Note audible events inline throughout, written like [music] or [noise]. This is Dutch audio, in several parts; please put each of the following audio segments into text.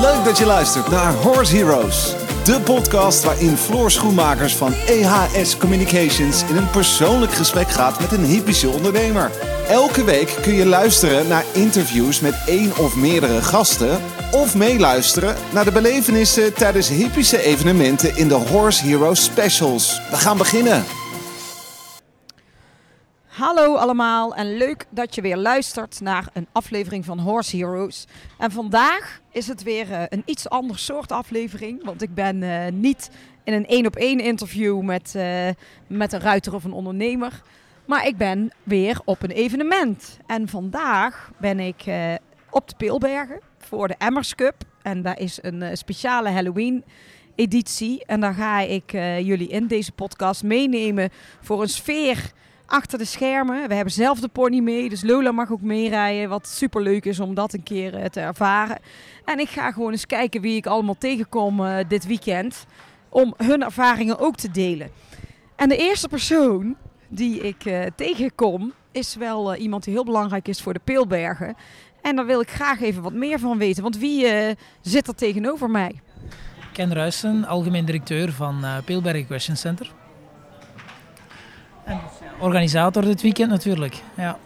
Leuk dat je luistert naar Horse Heroes. De podcast waarin Floor Schoenmakers van EHS Communications in een persoonlijk gesprek gaat met een hippische ondernemer. Elke week kun je luisteren naar interviews met één of meerdere gasten. Of meeluisteren naar de belevenissen tijdens hippische evenementen in de Horse Heroes Specials. We gaan beginnen. Hallo allemaal en leuk dat je weer luistert naar een aflevering van Horse Heroes. En vandaag is het weer uh, een iets ander soort aflevering, want ik ben uh, niet in een één op één interview met, uh, met een ruiter of een ondernemer, maar ik ben weer op een evenement. En vandaag ben ik op de Peelbergen voor de Emmers Cup en daar is een speciale Halloween editie en daar ga ik jullie in deze podcast meenemen voor een sfeer achter de schermen. We hebben zelf de pony mee, dus Lola mag ook meerijden. Wat super leuk is om dat een keer uh, te ervaren. En ik ga gewoon eens kijken wie ik allemaal tegenkom uh, dit weekend. Om hun ervaringen ook te delen. En de eerste persoon die ik uh, tegenkom is wel iemand die heel belangrijk is voor de Peelbergen. En daar wil ik graag even wat meer van weten. Want wie zit er tegenover mij? Ken Ruijsen, algemeen directeur van Peelberg Equestrian Center. Organisator dit weekend natuurlijk. Ja.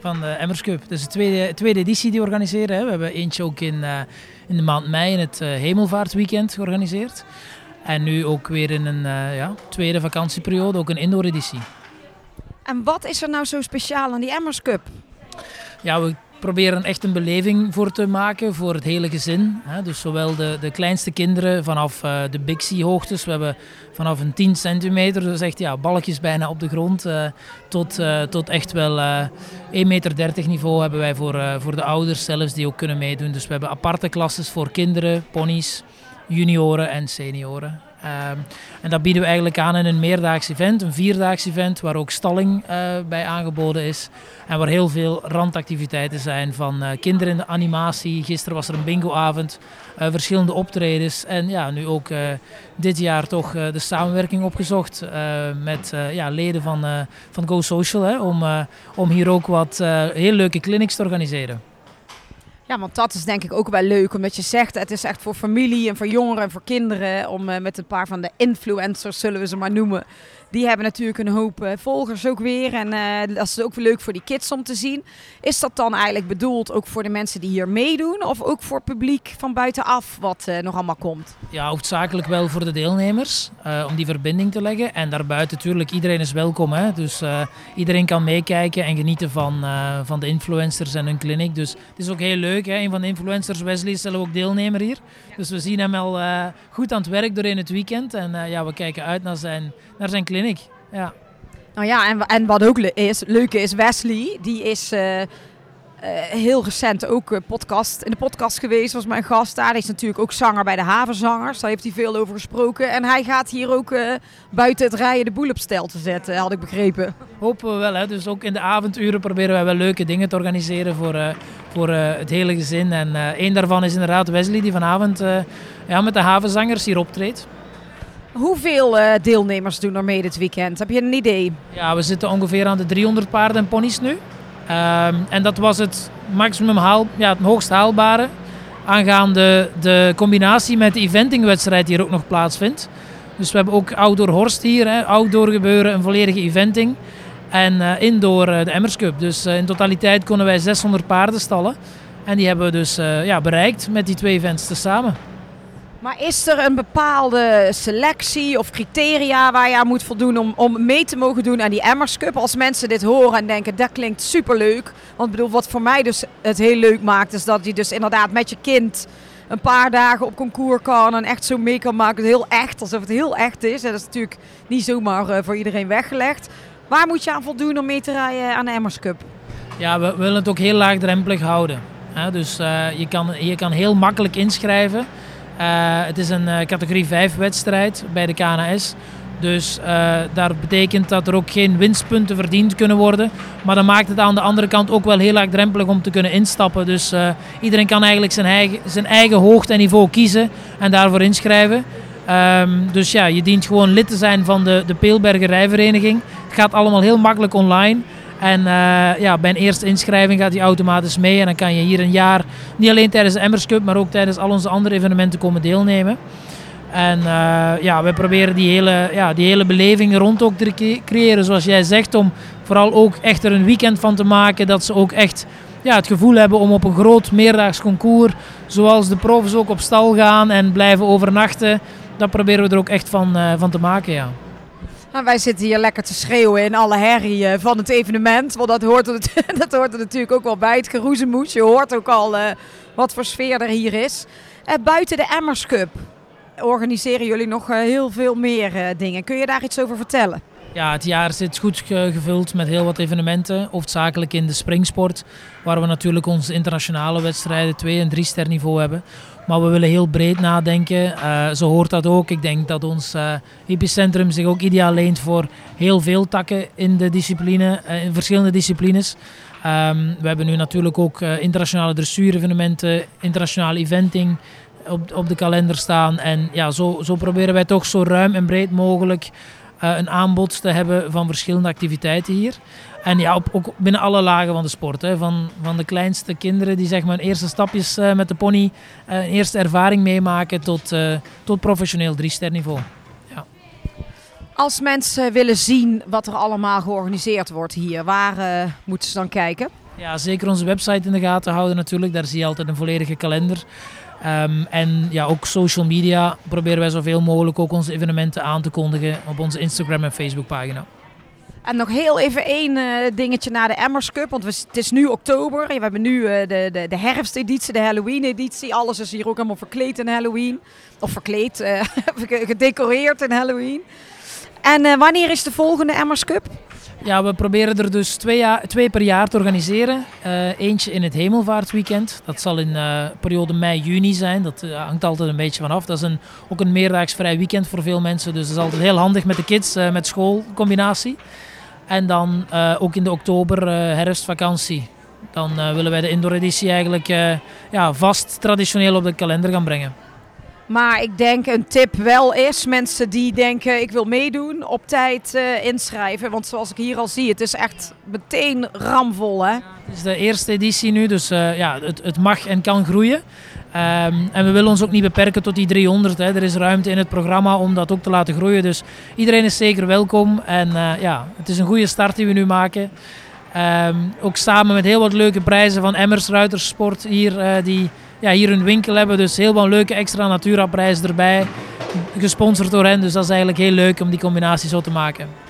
Van de Emmers Cup. Dus de tweede, tweede editie die we organiseren. Hè. We hebben eentje ook in, uh, in de maand mei in het uh, Hemelvaartweekend georganiseerd. En nu ook weer in een uh, ja, tweede vakantieperiode, ook een indoor editie. En wat is er nou zo speciaal aan die Emmers Cup? Ja, we proberen echt een beleving voor te maken voor het hele gezin. Dus zowel de, de kleinste kinderen vanaf uh, de Big Sea hoogtes. We hebben vanaf een 10 centimeter, dus echt ja, balkjes bijna op de grond, uh, tot, uh, tot echt wel 1,30 meter niveau hebben wij voor, voor de ouders zelfs die ook kunnen meedoen. Dus we hebben aparte klasses voor kinderen, ponies, junioren en senioren. Um, en dat bieden we eigenlijk aan in een meerdaags event, een vierdaags event, waar ook stalling uh, bij aangeboden is. En waar heel veel randactiviteiten zijn van uh, kinderen in de animatie. Gisteren was er een bingoavond, uh, verschillende optredens. En ja, nu ook dit jaar toch de samenwerking opgezocht met ja, leden van, van Go Social. Hè, om, om hier ook wat heel leuke clinics te organiseren. Ja, want dat is denk ik ook wel leuk. Omdat je zegt, het is echt voor familie en voor jongeren en voor kinderen. Om uh, met een paar van de influencers, zullen we ze maar noemen die hebben natuurlijk een hoop uh, volgers ook weer. En uh, dat is ook leuk voor die kids om te zien. Is dat dan eigenlijk bedoeld ook voor de mensen die hier meedoen? Of ook voor publiek van buitenaf wat uh, nog allemaal komt? Ja, hoofdzakelijk wel voor de deelnemers. om die verbinding te leggen. En daarbuiten natuurlijk, iedereen is welkom. Hè? Dus iedereen kan meekijken en genieten van, van de influencers en hun clinic. Dus het is ook heel leuk. Hè? Een van de influencers, Wesley, is zelf ook deelnemer hier. Dus we zien hem al goed aan het werk doorheen het weekend. En ja, we kijken uit naar zijn, naar zijn clinic ja. Nou ja, en, en wat ook le is, leuke is, Wesley, die is uh, uh, heel recent ook uh, podcast, in de podcast geweest, was mijn gast daar. Hij is natuurlijk ook zanger bij de Havenzangers, daar heeft hij veel over gesproken. En hij gaat hier ook buiten het rijden de boel op stel te zetten, had ik begrepen. Hopen we wel, hè. dus ook in de avonduren proberen wij wel leuke dingen te organiseren voor, voor het hele gezin. En één daarvan is inderdaad Wesley, die vanavond ja, met de Havenzangers hier optreedt. Hoeveel uh, deelnemers doen er mee dit weekend? Heb je een idee? Ja, we zitten ongeveer aan de 300 paarden en ponies nu. Um, en dat was het maximum haal, ja, het hoogst haalbare. Aangaande de combinatie met de eventingwedstrijd die er ook nog plaatsvindt. Dus we hebben ook outdoor horst hier, hè, outdoor gebeuren, een volledige eventing. En uh, indoor uh, de Emmers Cup. Dus in totaliteit konden wij 600 paarden stallen. En die hebben we dus ja, bereikt met die twee events tezamen. Maar is er een bepaalde selectie of criteria waar je aan moet voldoen om, om mee te mogen doen aan die Emmers Cup? Als mensen dit horen en denken, dat klinkt superleuk. Want bedoel, wat voor mij dus het heel leuk maakt, is dat je dus inderdaad met je kind een paar dagen op concours kan en echt zo mee kan maken. Heel echt, alsof het heel echt is. En dat is natuurlijk niet zomaar uh, voor iedereen weggelegd. Waar moet je aan voldoen om mee te rijden aan de Emmers Cup? Ja, we willen het ook heel laagdrempelig houden. Dus uh, je, kan, je kan heel makkelijk inschrijven. Uh, het is een uh, categorie 5 wedstrijd bij de KNS. Dus uh, dat betekent dat er ook geen winstpunten verdiend kunnen worden. Maar dat maakt het aan de andere kant ook wel heel drempelig om te kunnen instappen. Dus iedereen kan eigenlijk zijn eigen, zijn eigen hoogte en niveau kiezen en daarvoor inschrijven. Um, dus ja, je dient gewoon lid te zijn van de, de Peelberger Rijvereniging. Het gaat allemaal heel makkelijk online. En uh, ja, bij een eerste inschrijving gaat die automatisch mee. En dan kan je hier een jaar, niet alleen tijdens de Emmers Cup, maar ook tijdens al onze andere evenementen komen deelnemen. En uh, ja, we proberen die hele, ja, die hele beleving rond ook te creëren, zoals jij zegt, om vooral ook echt er een weekend van te maken. Dat ze ook echt ja, het gevoel hebben om op een groot meerdaags concours, zoals de profs ook op stal gaan en blijven overnachten. Dat proberen we er ook echt van, uh, van te maken, ja. Nou, wij zitten hier lekker te schreeuwen in alle herrie uh, van het evenement. Want dat hoort, er, [laughs] dat hoort natuurlijk ook wel bij, het geroezemoes. Je hoort ook al uh, wat voor sfeer er hier is. buiten de Emmers Cup organiseren jullie nog heel veel meer dingen. Kun je daar iets over vertellen? Ja, het jaar zit goed gevuld met heel wat evenementen. Hoofdzakelijk in de springsport, waar we natuurlijk onze internationale wedstrijden 2 en 3 ster niveau hebben. Maar we willen heel breed nadenken. Uh, zo hoort dat ook. Ik denk dat ons epicentrum zich ook ideaal leent voor heel veel takken in de discipline, uh, in verschillende disciplines. Um, we hebben nu natuurlijk ook internationale dressuur-evenementen, internationale eventing op, op de kalender staan. En ja, zo, zo proberen wij toch zo ruim en breed mogelijk een aanbod te hebben van verschillende activiteiten hier. En ja, op, ook binnen alle lagen van de sport. Hè. Van, van de kleinste kinderen die zeg maar hun eerste stapjes uh, met de pony, uh, een eerste ervaring meemaken, tot, tot professioneel drie-ster niveau. Ja. Als mensen willen zien wat er allemaal georganiseerd wordt hier, waar moeten ze dan kijken? Ja, zeker onze website in de gaten houden natuurlijk. Daar zie je altijd een volledige kalender. Um, en ja, ook social media proberen wij zoveel mogelijk ook onze evenementen aan te kondigen op onze Instagram en Facebook pagina. En nog heel even één uh, dingetje naar de Emmers Cup. Want we, het is nu oktober. We hebben nu uh, de, de, de herfsteditie, de Halloween-editie. Alles is hier ook helemaal verkleed in Halloween. Of verkleed, [laughs] uh, gedecoreerd in Halloween. En wanneer is de volgende Emmers Cup? Ja, we proberen er dus twee, jaar, twee per jaar te organiseren. Eentje in het Hemelvaartweekend. Dat zal in de periode mei-juni zijn. Dat hangt altijd een beetje vanaf. Dat is een, ook een meerdaags vrij weekend voor veel mensen. Dus dat is altijd heel handig met de kids, met schoolcombinatie. En dan ook in de oktober herfstvakantie. Dan willen wij de indoor editie eigenlijk ja, vast traditioneel op de kalender gaan brengen. Maar ik denk een tip wel is, mensen die denken ik wil meedoen, op tijd uh, inschrijven. Want zoals ik hier al zie, het is echt meteen ramvol. Hè? het is de eerste editie nu, dus uh, ja, het, het, mag en kan groeien. Um, en we willen ons ook niet beperken tot die 300. Hè. Er is ruimte in het programma om dat ook te laten groeien. Dus iedereen is zeker welkom. En uh, ja, het is een goede start die we nu maken. Um, ook samen met heel wat leuke prijzen van Emmers Ruitersport hier, die ja, hier een winkel hebben. Dus heel wat leuke extra Natura-prijzen erbij. Gesponsord door hen. Dus dat is eigenlijk heel leuk om die combinatie zo te maken.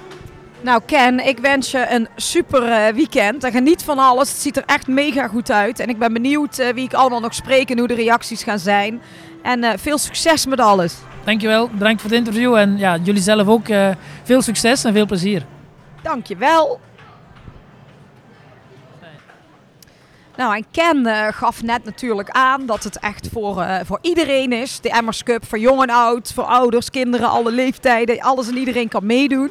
Nou Ken, ik wens je een super uh, weekend. En geniet van alles. Het ziet er echt mega goed uit. En ik ben benieuwd uh, wie ik allemaal nog spreek en hoe de reacties gaan zijn. En uh, veel succes met alles. Dankjewel, bedankt voor het interview. En ja, jullie zelf ook veel succes en veel plezier. Dankjewel. Nou, en Ken uh, gaf net natuurlijk aan dat het echt voor, uh, voor iedereen is. De Emmers Cup, voor jong en oud, voor ouders, kinderen, alle leeftijden. Alles en iedereen kan meedoen.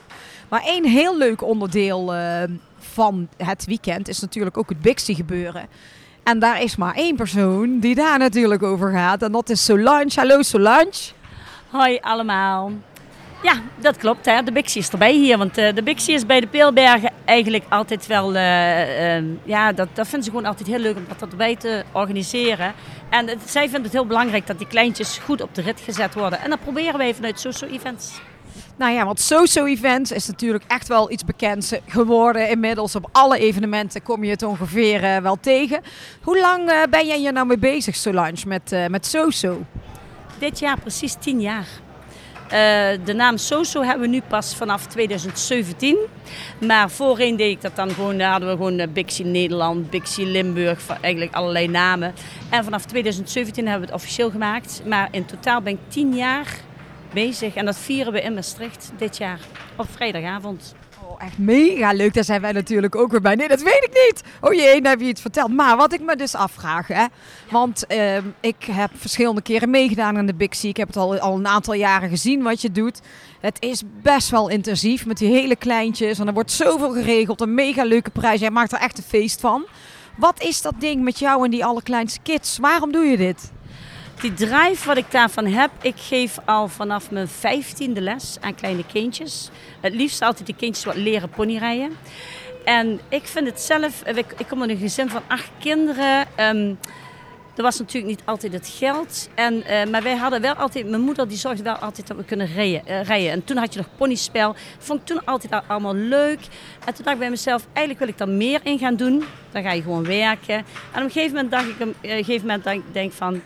Maar één heel leuk onderdeel uh, van het weekend is natuurlijk ook het Bixie gebeuren. En daar is maar één persoon die daar natuurlijk over gaat. En dat is Solange. Hallo Solange. Hoi allemaal. Ja, dat klopt. Hè. De Bixie is erbij hier. Want uh, de Bixie is bij de Peelbergen eigenlijk altijd wel... Uh, uh, ja, dat, dat vinden ze gewoon altijd heel leuk om dat erbij te organiseren. En zij vinden het heel belangrijk dat die kleintjes goed op de rit gezet worden. En dat proberen wij vanuit Soso Events. Nou ja, want Soso Events is natuurlijk echt wel iets bekends geworden. Inmiddels op alle evenementen kom je het ongeveer wel tegen. Hoe lang ben jij hier nou mee bezig, Solange, met, met Soso? Dit jaar precies tien jaar. De naam Soso hebben we nu pas vanaf 2017. Maar voorheen deed ik dat dan gewoon, hadden we gewoon Bixie Nederland, Bixie Limburg, eigenlijk allerlei namen. En vanaf 2017 hebben we het officieel gemaakt. Maar in totaal ben ik tien jaar bezig en dat vieren we in Maastricht dit jaar op vrijdagavond echt mega leuk. Daar zijn wij natuurlijk ook weer bij. Nee, dat weet ik niet. Oh jee, dan heb je iets verteld. Maar wat ik me dus afvraag, hè. Want uh, ik heb verschillende keren meegedaan aan de Big C. Ik heb het al, al een aantal jaren gezien wat je doet. Het is best wel intensief met die hele kleintjes. En er wordt zoveel geregeld. Een mega leuke prijs. Jij maakt er echt een feest van. Wat is dat ding met jou en die allerkleinste kids? Waarom doe je dit? Die drive wat ik daarvan heb, ik geef al vanaf mijn vijftiende les aan kleine kindjes. Het liefst altijd de kindjes wat leren ponyrijden. En ik vind het zelf, ik, ik kom uit een gezin van acht kinderen. Um, er was natuurlijk niet altijd het geld. En, uh, maar wij hadden wel altijd, mijn moeder die zorgde wel altijd dat we kunnen rijden. Uh, rijden. En toen had je nog ponyspel. Vond ik toen altijd allemaal leuk. En toen dacht ik bij mezelf, eigenlijk wil ik daar meer in gaan doen. Dan ga je gewoon werken. En op een gegeven moment dacht ik, een gegeven moment denk, denk van,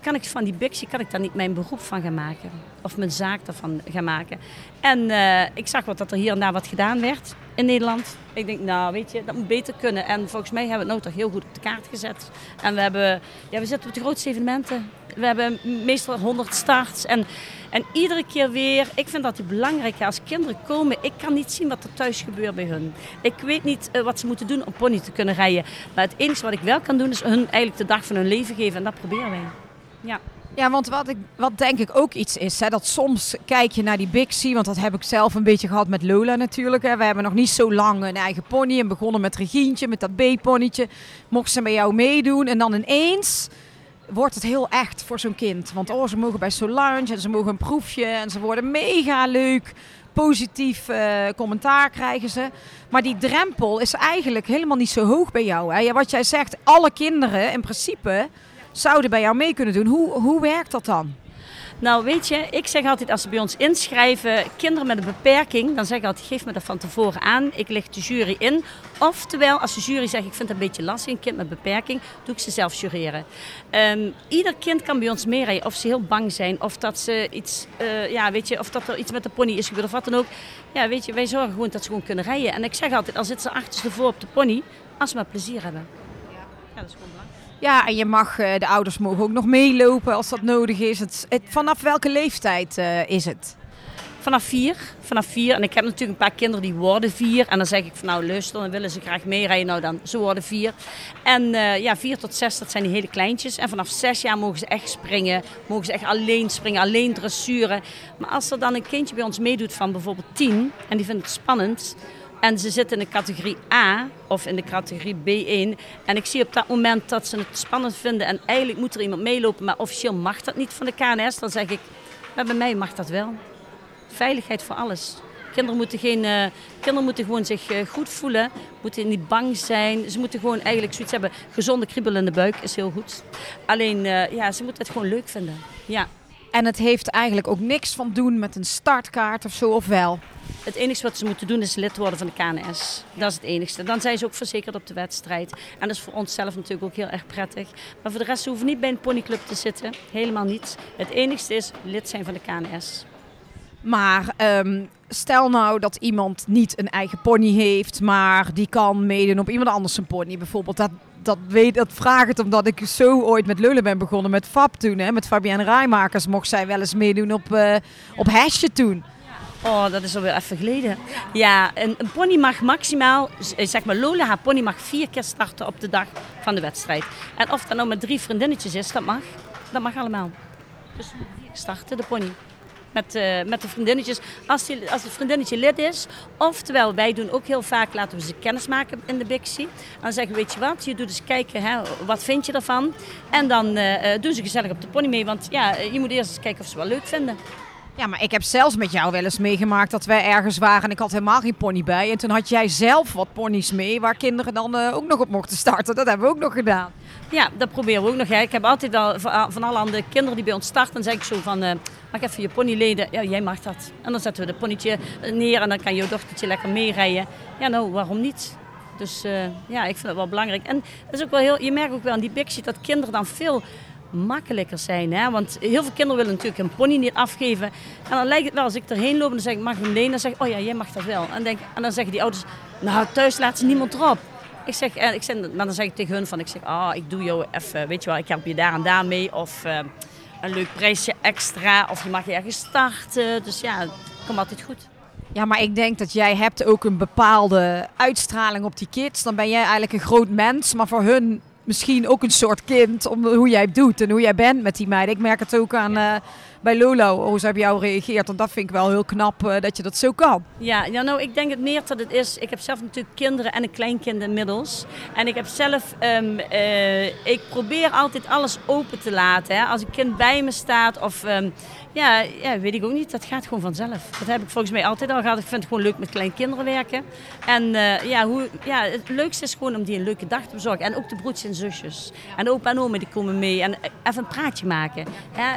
kan ik van die Bixie, kan ik daar niet mijn beroep van gaan maken? Of mijn zaak daarvan gaan maken? En uh, ik zag wat dat er hier en daar wat gedaan werd in Nederland. Ik denk, nou weet je, dat moet beter kunnen. En volgens mij hebben we het nou toch heel goed op de kaart gezet. En we, hebben, ja, we zitten op de grootste evenementen. We hebben meestal 100 starts. En, en iedere keer weer, ik vind dat het belangrijk. Als kinderen komen, ik kan niet zien wat er thuis gebeurt bij hun. Ik weet niet uh, wat ze moeten doen om pony te kunnen rijden. Maar het enige wat ik wel kan doen, is hun eigenlijk de dag van hun leven geven. En dat proberen wij. Ja. Ja, want wat, ik, wat denk ik ook iets is, hè, dat soms kijk je naar die Bixie, want dat heb ik zelf een beetje gehad met Lola natuurlijk. Hè. We hebben nog niet zo lang een eigen pony en begonnen met Regientje, met dat B-ponytje. Mocht ze bij jou meedoen en dan ineens wordt het heel echt voor zo'n kind. Want oh, ze mogen bij Solange en ze mogen een proefje en ze worden mega leuk. Positief uh, commentaar krijgen ze. Maar die drempel is eigenlijk helemaal niet zo hoog bij jou. Hè. Wat jij zegt, alle kinderen in principe zouden bij jou mee kunnen doen. Hoe, hoe werkt dat dan? Nou, weet je, ik zeg altijd als ze bij ons inschrijven, kinderen met een beperking, dan zeg ik altijd, geef me dat van tevoren aan. Ik leg de jury in. Oftewel, als de jury zegt, ik vind het een beetje lastig, een kind met beperking, doe ik ze zelf jureren. Um, ieder kind kan bij ons meerijden, of ze heel bang zijn, of dat ze iets, uh, ja, weet je, of dat er iets met de pony is gebeurd, of wat dan ook. Ja, weet je, wij zorgen gewoon dat ze gewoon kunnen rijden. En ik zeg altijd, al zitten ze achterstevoor op de pony, als ze maar plezier hebben. Ja dat is gewoon belangrijk. Ja, en je mag, eh, de ouders mogen ook nog meelopen als dat nodig is. Het, vanaf welke leeftijd uh, is het? Vanaf vier. Vanaf vier. En ik heb natuurlijk een paar kinderen die worden vier. En dan zeg ik van nou luister, dan willen ze graag meerijden. Nou dan, ze worden vier. En uh, ja, vier tot zes, dat zijn die hele kleintjes. En vanaf zes jaar mogen ze echt springen. Mogen ze echt alleen springen, alleen dressuren. Maar als er dan een kindje bij ons meedoet van bijvoorbeeld tien. En die vindt het spannend en ze zitten in de categorie A of in de categorie B1. En ik zie op dat moment dat ze het spannend vinden en eigenlijk moet er iemand meelopen, maar officieel mag dat niet van de KNS. Dan zeg ik, bij mij mag dat wel. Veiligheid voor alles. Kinderen moeten, geen, uh, kinderen moeten gewoon zich uh, goed voelen, moeten niet bang zijn. Ze moeten gewoon eigenlijk zoiets hebben. Gezonde kriebel in de buik is heel goed. Alleen, uh, ja, ze moeten het gewoon leuk vinden. Ja. En het heeft eigenlijk ook niks van doen met een startkaart of zo, of wel? Het enige wat ze moeten doen is lid worden van de KNS. Dat is het enige. Dan zijn ze ook verzekerd op de wedstrijd. En dat is voor onszelf natuurlijk ook heel erg prettig. Maar voor de rest hoeven niet bij een ponyclub te zitten. Helemaal niet. Het enige is lid zijn van de KNS. Maar um, stel nou dat iemand niet een eigen pony heeft, maar die kan meedoen op iemand anders een pony. Bijvoorbeeld, dat, dat, weet, dat vraag het omdat ik zo ooit met Lullen ben begonnen met Fab toen. Hè, met Fabienne Rijmakers mocht zij wel eens meedoen op, uh, op Hesje toen. Oh, dat is alweer even geleden. Ja, een, een, pony mag maximaal, eh, zeg maar Lola, haar pony mag vier keer starten op de dag van de wedstrijd. En of dat nou met drie vriendinnetjes is, dat mag. Dat mag allemaal. Dus starten de pony. Met, uh, met de vriendinnetjes, als, als het vriendinnetje lid is. Oftewel, wij doen ook heel vaak, laten we ze kennis maken in de Bixie. Dan zeggen we, weet je wat, je doet eens kijken, hè, wat vind je ervan? En dan uh, doen ze gezellig op de pony mee, want ja, je moet eerst eens kijken of ze wel leuk vinden. Ja, maar ik heb zelfs met jou wel eens meegemaakt dat wij ergens waren en ik had helemaal geen pony bij. En toen had jij zelf wat ponies mee waar kinderen dan uh, ook nog op mochten starten. Dat hebben we ook nog gedaan. Ja, dat proberen we ook nog. Hè. Ik heb altijd wel van alle andere kinderen die bij ons starten, zeg ik zo van, uh, mag even je pony leden? Ja, jij mag dat. En dan zetten we de ponytje neer en dan kan je dochtertje lekker meerijden. Ja, nou, waarom niet? Dus uh, ja, ik vind het wel belangrijk. En dat is ook wel heel, je merkt ook wel aan die Big dat kinderen dan veel makkelijker zijn. Hè? Want heel veel kinderen willen natuurlijk een pony niet afgeven. En dan lijkt het wel, als ik erheen loop en dan zeg ik, mag ik hem lenen? Dan zeg ik, oh ja, jij mag dat wel. En, denk, en dan zeggen die ouders, nou thuis laat ze niemand erop. Ik zeg, eh, ik zeg, maar dan zeg ik tegen hun van, ik zeg, ah, oh, ik doe jou even, weet je wel, ik help je daar en daar mee. Of uh, een leuk prijsje extra. Of je mag ergens starten. Dus ja, het komt altijd goed. Ja, maar ik denk dat jij hebt ook een bepaalde uitstraling op die kids. Dan ben jij eigenlijk een groot mens, maar voor hun misschien ook een soort kind om hoe jij het doet en hoe jij bent met die meiden. Ik merk het ook aan eh, bij Lolo, hoe ze op jou reageert. En dat vind ik wel heel knap eh, dat je dat zo kan. Ja, ja, nou, ik denk het meer dat het is. Ik heb zelf natuurlijk kinderen en een kleinkind inmiddels. En ik heb zelf, ehm, eh, ik probeer altijd alles open te laten. Hè. Als een kind bij me staat of, ehm, ja, ja, weet ik ook niet, dat gaat gewoon vanzelf. Dat heb ik volgens mij altijd al gehad. Ik vind het gewoon leuk met kleine kinderen werken. En eh, ja, hoe, ja, het leukste is gewoon om die een leuke dag te bezorgen. En ook de broertjes en zusjes. En opa en oma die komen mee. En even een praatje maken. Ja,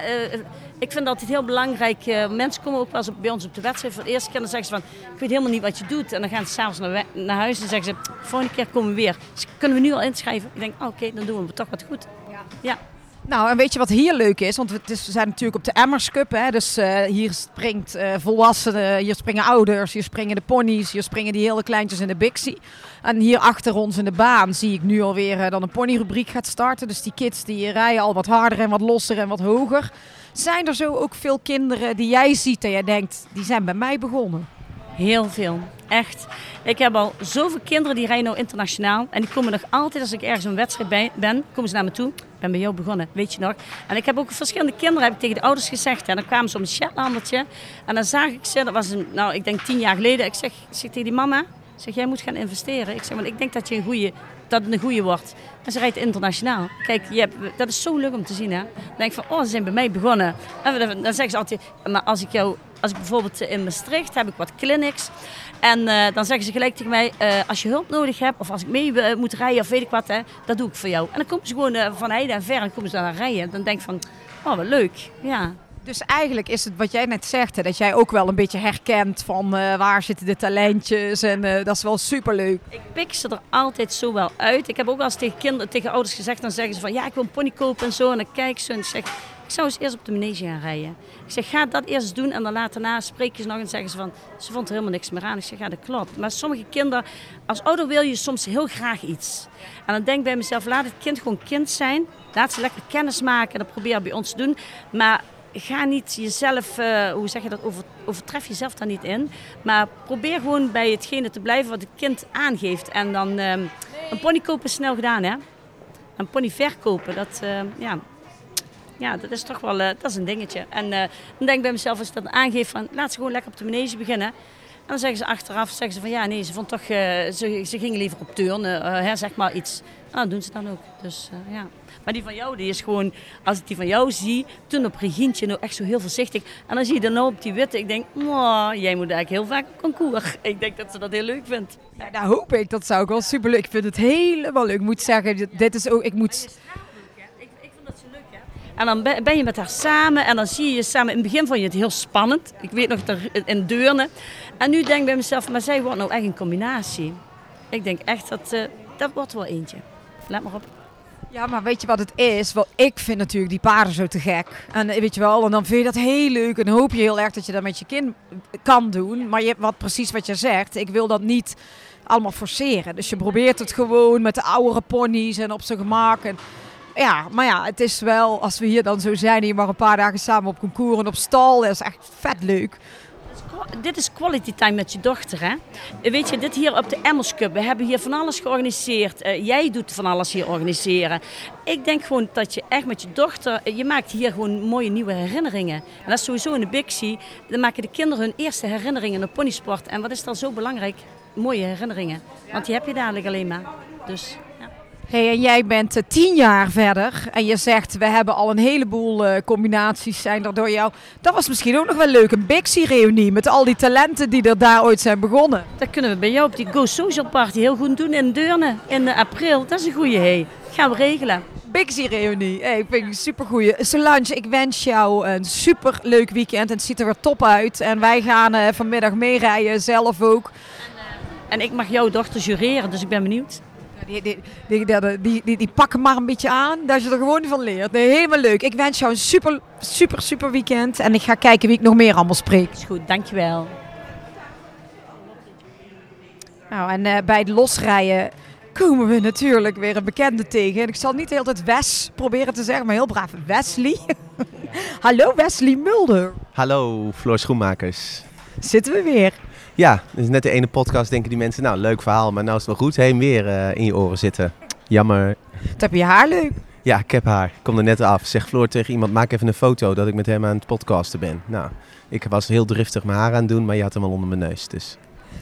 ik vind dat het heel belangrijk. Uh, mensen komen ook wel eens bij ons op de wedstrijd voor de eerste keer. Dan zeggen ze van, ik weet helemaal niet wat je doet. En dan gaan ze s'avonds naar, naar huis en zeggen ze, volgende keer komen we weer. Dus kunnen we nu al inschrijven? Ik denk, oh, oké, dan doen we toch wat goed. Ja. ja. Nou, en weet je wat hier leuk is? Want het is, we zijn natuurlijk op de Emmers Cup. Hè? Dus uh, hier springt uh, volwassenen, hier springen ouders, hier springen de ponies, hier springen die hele kleintjes in de Bixie. En hier achter ons in de baan zie ik nu alweer uh, dan een ponyrubriek gaat starten. Dus die kids die rijden al wat harder en wat losser en wat hoger. Zijn er zo ook veel kinderen die jij ziet en jij denkt, die zijn bij mij begonnen? Heel veel, echt. Ik heb al zoveel kinderen die rijden nou internationaal. En die komen nog altijd, als ik ergens een wedstrijd ben, komen ze naar me toe. Ik ben bij jou begonnen, weet je nog. En ik heb ook verschillende kinderen, heb ik tegen de ouders gezegd. En dan kwamen ze op een Shetlandertje. En dan zag ik ze, dat was nou ik denk tien jaar geleden. Ik zeg, tegen die mama, zeg, jij moet gaan investeren. Ik zeg, want ik denk dat je een goede dat het een goede wordt. En ze rijdt internationaal. Kijk, je hebt, dat is zo leuk om te zien. Hè? Dan denk ik van, oh, ze zijn bij mij begonnen. En dan zeggen ze altijd, maar als ik jou, als ik bijvoorbeeld in Maastricht heb ik wat clinics. En uh, dan zeggen ze gelijk tegen mij, uh, als je hulp nodig hebt of als ik mee uh, moet rijden of weet ik wat, hè, dat doe ik voor jou. En dan komen ze gewoon van heide en ver en komen ze daar rijden. Dan denk ik van, oh wat leuk. Ja. Dus eigenlijk is het wat jij net zegt, hè, dat jij ook wel een beetje herkent van waar zitten de talentjes en dat is wel superleuk. Ik pik ze er altijd zo wel uit. Ik heb ook wel eens tegen, kinderen, tegen ouders gezegd, dan zeggen ze van ja ik wil een pony kopen en zo. En dan kijk ze en ik zeg, zou eens eerst op de manege gaan rijden. Ik zeg ga dat eerst doen en dan later na spreek je ze nog en zeggen ze van ze vond er helemaal niks meer aan. Ik zeg ja dat klopt. Maar sommige kinderen, als ouder wil je soms heel graag iets. En dan denk ik bij mezelf laat het kind gewoon kind zijn. Laat ze lekker kennis maken en dat probeer bij ons te doen. Maar ga niet jezelf, uh, hoe zeg je dat, over, overtref jezelf daar niet in. Maar probeer gewoon bij hetgene te blijven wat het kind aangeeft. En dan uh, een pony kopen is snel gedaan, hè. Een pony verkopen, dat, uh, ja, ja, dat is toch wel dat is een dingetje. En dan denk ik bij mezelf, als ik dat aangeef, van, laat ze gewoon lekker op de manege beginnen. En dan zeggen ze achteraf, zeggen ze van ja, nee, ze vond toch, ze, ze gingen liever op turnen, hè, zeg maar iets. Nou, dat doen ze dan ook. Dus ja. Maar die van jou, die is gewoon, als ik die van jou zie, toen op Regientje nou echt zo heel voorzichtig. En dan zie je dan nou op die witte, ik denk, jij moet eigenlijk heel vaak concours. [laughs] Ik denk dat ze dat heel leuk vindt. Ja, nou hoop ik, dat zou ik wel super leuk. Ik vind het helemaal leuk. Ik moet zeggen, dit is ook, ik moet... En dan ben je met haar samen en dan zie je samen. In het begin vond je het heel spannend. Ik weet nog in Deurne. En nu denk ik bij mezelf, maar zij wordt nou echt een combinatie. Ik denk echt dat uh, dat wordt wel eentje. Let maar op. Ja, maar weet je wat het is? Wel, ik vind natuurlijk die paarden zo te gek. En eh, weet je wel, en dan vind je dat heel leuk. En dan hoop je heel erg dat je dat met je kind kan doen. Maar je hebt wat precies wat je zegt. Ik wil dat niet allemaal forceren. Dus je probeert het gewoon met de oudere ponies en op zijn gemak. En ja, maar ja, het is wel, als we hier dan zo zijn, hier maar een paar dagen samen op concours en op stal, dat is echt vet leuk dit is quality time met je dochter. Hè? Weet je, dit hier op de Emmers Cup. We hebben hier van alles georganiseerd. Uh, jij doet van alles hier organiseren. Ik denk gewoon dat je echt met je dochter. Eh, je maakt hier gewoon mooie nieuwe herinneringen. En dat is sowieso in de Bixie. Dan maken de kinderen hun eerste herinneringen in de ponysport. En wat is dan zo belangrijk? Mooie herinneringen. Want die heb je dadelijk alleen maar. Dus. Hey, en jij bent uh, tien jaar verder en je zegt we hebben al een heleboel uh, combinaties zijn er door jou. Dat was misschien ook nog wel leuk, een Bixie-reunie met al die talenten die er daar ooit zijn begonnen. Dat kunnen we bij jou op die Go Social Party heel goed doen in Deurne in uh, april. Dat is een goede hey. Gaan we regelen. Bixie-reunie. Hey, ik vind het super goeie. Solange, ik wens jou een super leuk weekend. En het ziet er weer top uit. En wij gaan vanmiddag meerijden, zelf ook. En, en ik mag jouw dochter jureren, dus ik ben benieuwd. Die, die, die, die, die, pakken maar een beetje aan, dat je er gewoon van leert. Nee, helemaal leuk. Ik wens jou een super, super, super weekend. En ik ga kijken wie ik nog meer allemaal spreek. Is goed, dankjewel. Nou, en uh, bij het losrijden komen we natuurlijk weer een bekende tegen. En ik zal niet de hele tijd Wes proberen te zeggen, maar heel braaf Wesley. [laughs] Hallo Wesley Mulder. Hallo Floor Schoenmakers. Zitten we weer. Ja, dus net de ene podcast denken die mensen, nou leuk verhaal, maar nou is het wel goed. Heen weer uh, in je oren zitten. Jammer. Wat heb je haar leuk? Ja, ik heb haar. Ik kom er net af. Zeg Floor tegen iemand, maak even een foto dat ik met hem aan het podcasten ben. Nou, ik was heel driftig mijn haar aan het doen, maar je had hem al onder mijn neus. Dus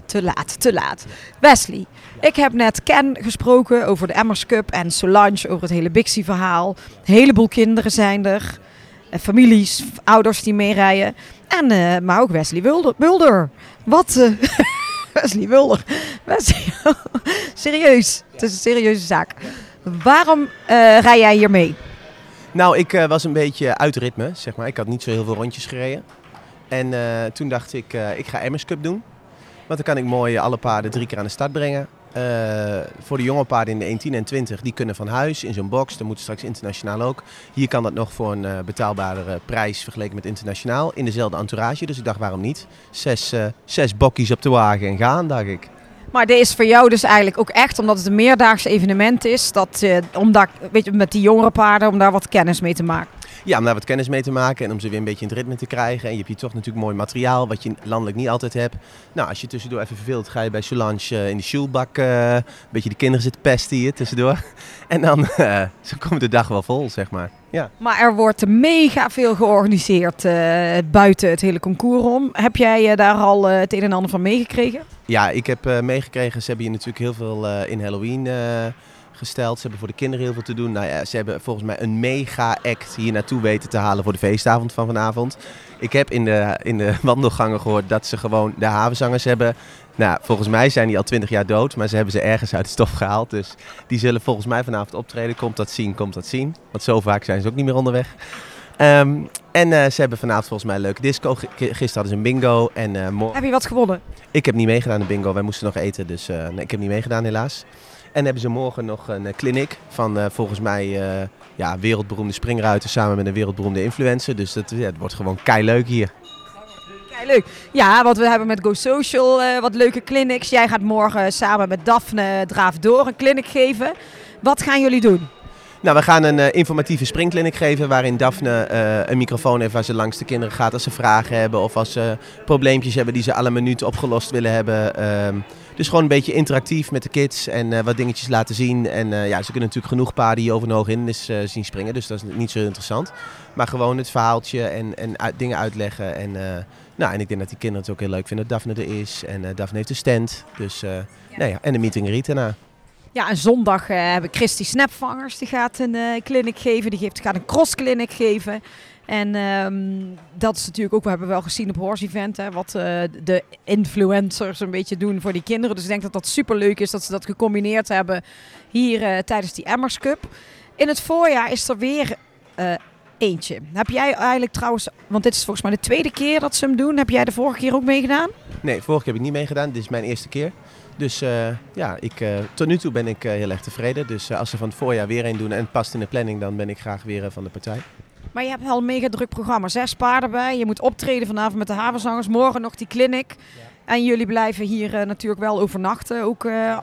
Te laat, te laat. Wesley, ik heb net Ken gesproken over de Emmers Cup en Solange over het hele Bixie verhaal. Een heleboel kinderen zijn er. Eh, Families, ouders die meerijden. En, eh, maar ook Wesley Wilder. Mulder. Wat? eh, [laughs] Wesley Wilder. Wesley, [laughs] serieus. Het is een serieuze zaak. Waarom rij jij hier mee? Nou, ik was een beetje uit ritme, zeg maar. Ik had niet zo heel veel rondjes gereden. En toen dacht ik, ik ga Emmers Cup doen. Want dan kan ik mooi alle paarden drie keer aan de start brengen. Eh, voor de jonge paarden in de 1, 10 en 20, die kunnen van huis in zo'n box. Dan moeten straks internationaal ook. Hier kan dat nog voor een eh, betaalbare prijs vergeleken met internationaal. In dezelfde entourage, dus ik dacht waarom niet. Zes, eh, zes bokkies op de wagen en gaan, dacht ik. Maar dit is voor jou dus eigenlijk ook echt, omdat het een meerdaags evenement is, dat, eh, om daar, weet je, met die jongere paarden, om daar wat kennis mee te maken. Ja, om daar wat kennis mee te maken en om ze weer een beetje in het ritme te krijgen. En je hebt hier toch natuurlijk mooi materiaal, wat je landelijk niet altijd hebt. Nou, als je tussendoor even verveelt, ga je bij Solange eh, in de shoelbak eh, een beetje de kinderen zitten pesten hier tussendoor. [laughs] En dan eh, zo komt de dag wel vol, zeg maar. Ja. Maar er wordt mega veel georganiseerd buiten het hele concours om. Heb jij daar al het een en ander van meegekregen? Ja, ik heb meegekregen, ze hebben hier natuurlijk heel veel in Halloween gesteld. Ze hebben voor de kinderen heel veel te doen. Nou ja, ze hebben volgens mij een mega act hier naartoe weten te halen voor de feestavond van vanavond. Ik heb in de, in de [laughs] wandelgangen gehoord dat ze gewoon de havenzangers hebben. Nou, volgens mij zijn die al twintig jaar dood, maar ze hebben ze ergens uit de stof gehaald. Dus die zullen volgens mij vanavond optreden. Komt dat zien, komt dat zien. Want zo vaak zijn ze ook niet meer onderweg. Ehm, en eh, ze hebben vanavond volgens mij een leuke disco. G- Gisteren hadden ze een bingo. En morgen... Heb je wat gewonnen? Ik heb niet meegedaan in bingo. Wij moesten nog eten, dus eh, nee, ik heb niet meegedaan helaas. En hebben ze morgen nog een eh, clinic van eh, volgens mij eh, ja, wereldberoemde springruiten samen met een wereldberoemde influencer. Dus dat, ja, het wordt gewoon kei leuk hier. Kijk, leuk. Ja, want we hebben met Go Social eh, wat leuke clinics. Jij gaat morgen samen met Daphne Draaf door een clinic geven. Wat gaan jullie doen? Nou, we gaan een eh, informatieve springclinic geven waarin Daphne eh, een microfoon heeft waar ze langs de kinderen gaat als ze vragen hebben of als ze probleempjes hebben die ze alle minuten opgelost willen hebben. Ehm, dus gewoon een beetje interactief met de kids en eh, wat dingetjes laten zien. En eh, ja, ze kunnen natuurlijk genoeg paarden hier over en hoog in is, eh, zien springen, dus dat is niet zo interessant. Maar gewoon het verhaaltje en, en uit- dingen uitleggen. En, nou, en ik denk dat die kinderen het ook heel leuk vinden dat Daphne er is. En Daphne heeft een stand. Dus, Nou ja, en de meeting greet daarna. Ja, en zondag eh, hebben Christy Snapvangers. Die gaat een eh clinic geven. Die geeft, gaat een cross clinic geven. En ehm, dat is natuurlijk ook, we hebben wel gezien op Horse Event, hè, wat eh, de influencers een beetje doen voor die kinderen. Dus ik denk dat dat super leuk is dat ze dat gecombineerd hebben hier eh, tijdens die Emmers Cup. In het voorjaar is er weer eh, eentje. Heb jij eigenlijk trouwens, want dit is volgens mij de tweede keer dat ze hem doen. Heb jij de vorige keer ook meegedaan? Nee, vorige keer heb ik niet meegedaan. Dit is mijn eerste keer. Dus ja, ik, tot nu toe ben ik heel erg tevreden. Dus als ze van het voorjaar weer een doen en het past in de planning, dan ben ik graag weer van de partij. Maar je hebt wel een mega druk programma. Zes paarden bij. Je moet optreden vanavond met de havenzangers. Morgen nog die clinic. En jullie blijven hier eh, natuurlijk wel overnachten. Ook, eh,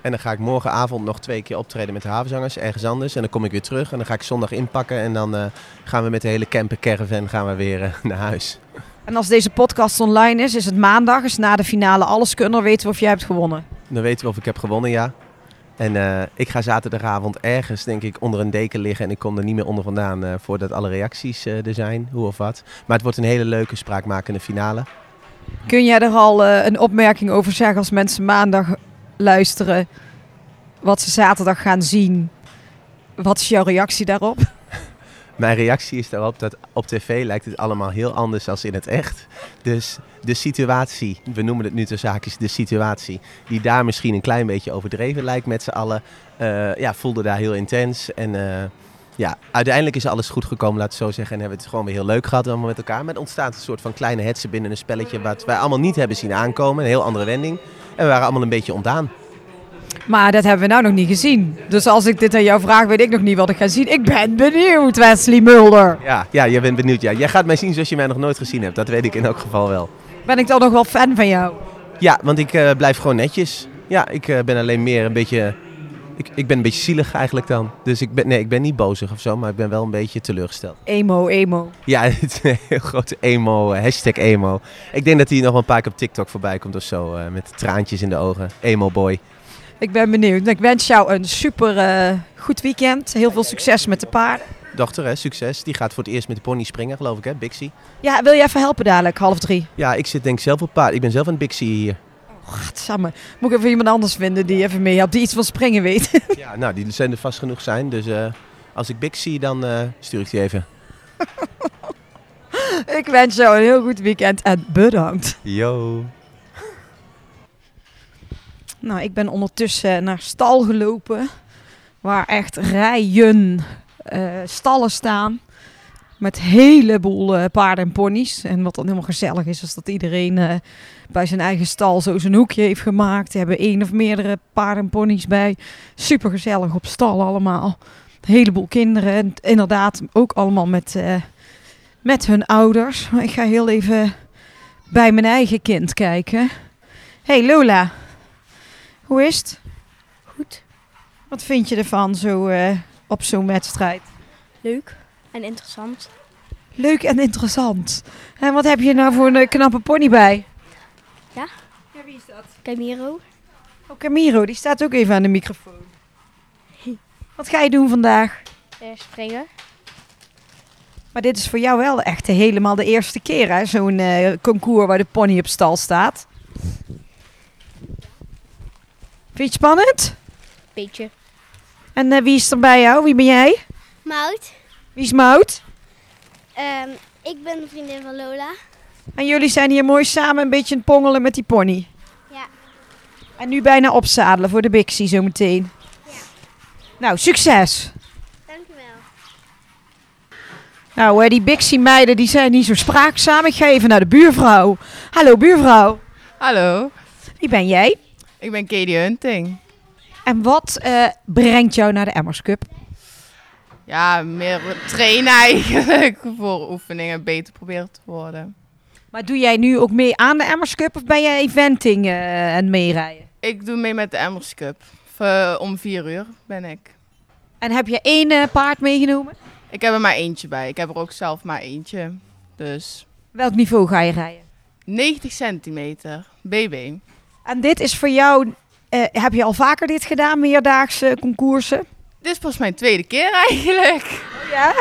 En dan ga ik morgenavond nog twee keer optreden met de havenzangers, ergens anders. En dan kom ik weer terug en dan ga ik zondag inpakken. En dan eh, gaan we met de hele camper caravan gaan we weer naar huis. en als deze podcast online is, is het maandag. Is na de finale alles kunnen. Weten we of jij hebt gewonnen. Dan weten we of ik heb gewonnen, ja. En eh, ik ga zaterdagavond ergens, denk ik, onder een deken liggen. En ik kom er niet meer onder vandaan eh, voordat alle reacties eh, er zijn, hoe of wat. Maar het wordt een hele leuke, spraakmakende finale. Kun jij er al een opmerking over zeggen als mensen maandag luisteren? Wat ze zaterdag gaan zien. Wat is jouw reactie daarop? Mijn reactie is daarop dat op tv lijkt het allemaal heel anders dan in het echt. Dus de situatie, we noemen het nu ter zaakjes de situatie, die daar misschien een klein beetje overdreven lijkt met z'n allen, eh, ja, voelde daar heel intens. En eh, ja, uiteindelijk is alles goed gekomen, ik het zo zeggen. En hebben we het gewoon weer heel leuk gehad allemaal met elkaar. Maar er ontstaat een soort van kleine hetze binnen een spelletje wat wij allemaal niet hebben zien aankomen. Een heel andere wending. En we waren allemaal een beetje ontdaan. Maar dat hebben we nou nog niet gezien. Dus als ik dit aan jou vraag, weet ik nog niet wat ik ga zien. Ik ben benieuwd, Wesley Mulder. Ja, ja, jij bent benieuwd. Ja. Jij gaat mij zien zoals je mij nog nooit gezien hebt. Dat weet ik in elk geval wel. Ben ik dan nog wel fan van jou? Ja, want ik eh, blijf gewoon netjes. Ja, ik eh, ben alleen meer een beetje... Ik, ik ben een beetje zielig eigenlijk dan. Dus ik ben, nee, ik ben niet bozig of zo, maar ik ben wel een beetje teleurgesteld. Emo, emo. Ja, [laughs] het is een heel grote emo, eh, hashtag emo. Ik denk dat hij nog wel een paar keer op TikTok voorbij komt of zo, met traantjes in de ogen. Emo boy. Ik ben benieuwd. Ik wens jou een super eh, goed weekend. Heel veel succes met de paarden. Dochter, hè, succes. Die gaat voor het eerst met de pony springen, geloof ik, hè? Bixie. Ja, wil je even helpen dadelijk, half drie? Ja, ik zit denk ik zelf op paard. Ik ben zelf een Bixie hier. Godsamme. Moet ik even iemand anders vinden die even mee helpt, die iets van springen weet. [laughs] Ja, nou, die zijn er vast genoeg zijn. Dus eh, als ik Bixie, zie, dan eh, stuur ik die even. [laughs] ik wens jou een heel goed weekend en bedankt. Yo. Nou, ik ben ondertussen naar stal gelopen. Waar echt rijen eh, stallen staan. Met heleboel eh, paarden en ponies. En wat dan helemaal gezellig is, is dat iedereen eh, bij zijn eigen stal zo zijn hoekje heeft gemaakt. Ze hebben één of meerdere paarden en ponies bij. Super gezellig op stal allemaal. Een heleboel kinderen. En inderdaad ook allemaal met, met hun ouders. Maar ik ga heel even bij mijn eigen kind kijken. Hey Lola, hoe is het? Goed. Wat vind je ervan zo eh, op zo'n wedstrijd? Leuk en interessant. Leuk en interessant. En wat heb je nou voor een eh, knappe pony bij? Ja? Ja, wie is dat? Camiro. Oh, Camiro, die staat ook even aan de microfoon. Wat ga je doen vandaag? Eh, springen. Maar dit is voor jou wel echt helemaal de eerste keer, hè? Zo'n concours waar de pony op stal staat. Vind je het spannend? Beetje. En eh, wie is er bij jou? Wie ben jij? Mout. Wie is Mout? Ehm, ik ben de vriendin van Lola. En jullie zijn hier mooi samen een beetje aan het pongelen met die pony. Ja. En nu bijna opzadelen voor de Bixie zometeen. Ja. Nou, succes! Dankjewel. Nou, die Bixie meiden die zijn niet zo spraakzaam. Ik ga even naar de buurvrouw. Hallo buurvrouw, Hallo, wie ben jij? Ik ben Katie Hunting. En wat eh, brengt jou naar de Emmers Cup? Ja, meer trainen eigenlijk [laughs] voor oefeningen beter proberen te worden. Maar doe jij nu ook mee aan de Emmers Cup of ben jij eventing eh, en meerijden? Ik doe mee met de Emmers Cup. Om vier uur ben ik. En heb je één eh, paard meegenomen? Ik heb er maar eentje bij. Ik heb er ook zelf maar eentje. Dus Welk niveau ga je rijden? 90 centimeter, BB. En dit is voor jou, eh, heb je al vaker dit gedaan, meerdaagse concoursen? Dit is pas mijn tweede keer eigenlijk. Ja?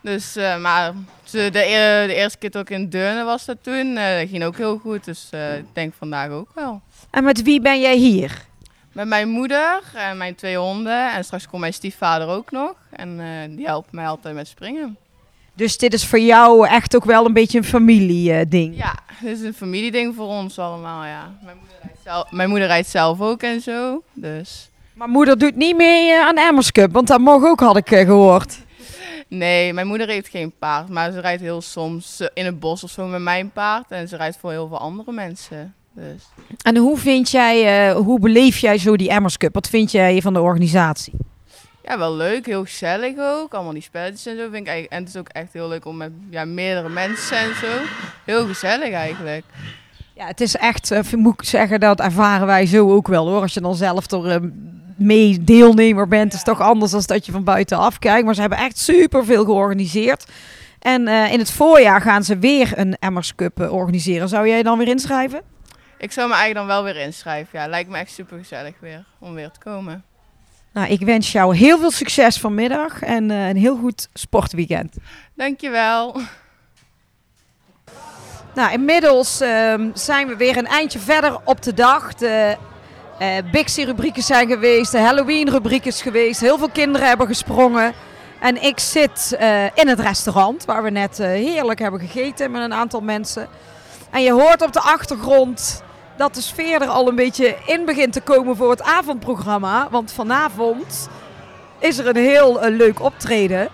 Dus, eh, maar de, e- de eerste keer ook in Deurne was dat toen. eh, dat ging ook heel goed. Dus ik denk vandaag ook wel. En met wie ben jij hier? Met mijn moeder en mijn twee honden. En straks komt mijn stiefvader ook nog. En die helpen mij altijd met springen. Dus dit is voor jou echt ook wel een beetje een familieding. Ja, dit is een familieding voor ons allemaal, ja. Mijn moeder rijdt zelf, mijn moeder rijdt zelf ook en zo. Dus Maar moeder doet niet mee eh, aan Emmers Cup, want dat mag ook, had ik eh, gehoord. [laughs] nee, mijn moeder heeft geen paard. Maar ze rijdt heel soms eh, in het bos of zo met mijn paard. En ze rijdt voor heel veel andere mensen. Dus En hoe vind jij, eh, hoe beleef jij zo die Emmers Cup? Wat vind jij van de organisatie? Ja, wel leuk. Heel gezellig ook. Allemaal die spelletjes en zo vind ik eigenlijk. En het is ook echt heel leuk om met ja, meerdere mensen en zo. Heel gezellig eigenlijk. Ja, het is echt, eh, moet ik zeggen, dat ervaren wij zo ook wel hoor. Als je dan zelf er eh, mee deelnemer bent, is het toch anders dan dat je van buitenaf kijkt. Maar ze hebben echt superveel georganiseerd. En eh, in het voorjaar gaan ze weer een Emmers Cup organiseren. Zou jij dan weer inschrijven? Ik zou me eigenlijk dan wel weer inschrijven. Ja, lijkt me echt super gezellig weer om weer te komen. Nou, ik wens jou heel veel succes vanmiddag en eh, een heel goed sportweekend. Dankjewel. Nou, inmiddels ehm, zijn we weer een eindje verder op de dag. De eh Bixie-rubrieken zijn geweest, de Halloween-rubriek is geweest. Heel veel kinderen hebben gesprongen. En ik zit eh, in het restaurant waar we net heerlijk hebben gegeten met een aantal mensen. En je hoort op de achtergrond dat de sfeer er al een beetje in begint te komen voor het avondprogramma. Want vanavond is er een heel eh, leuk optreden.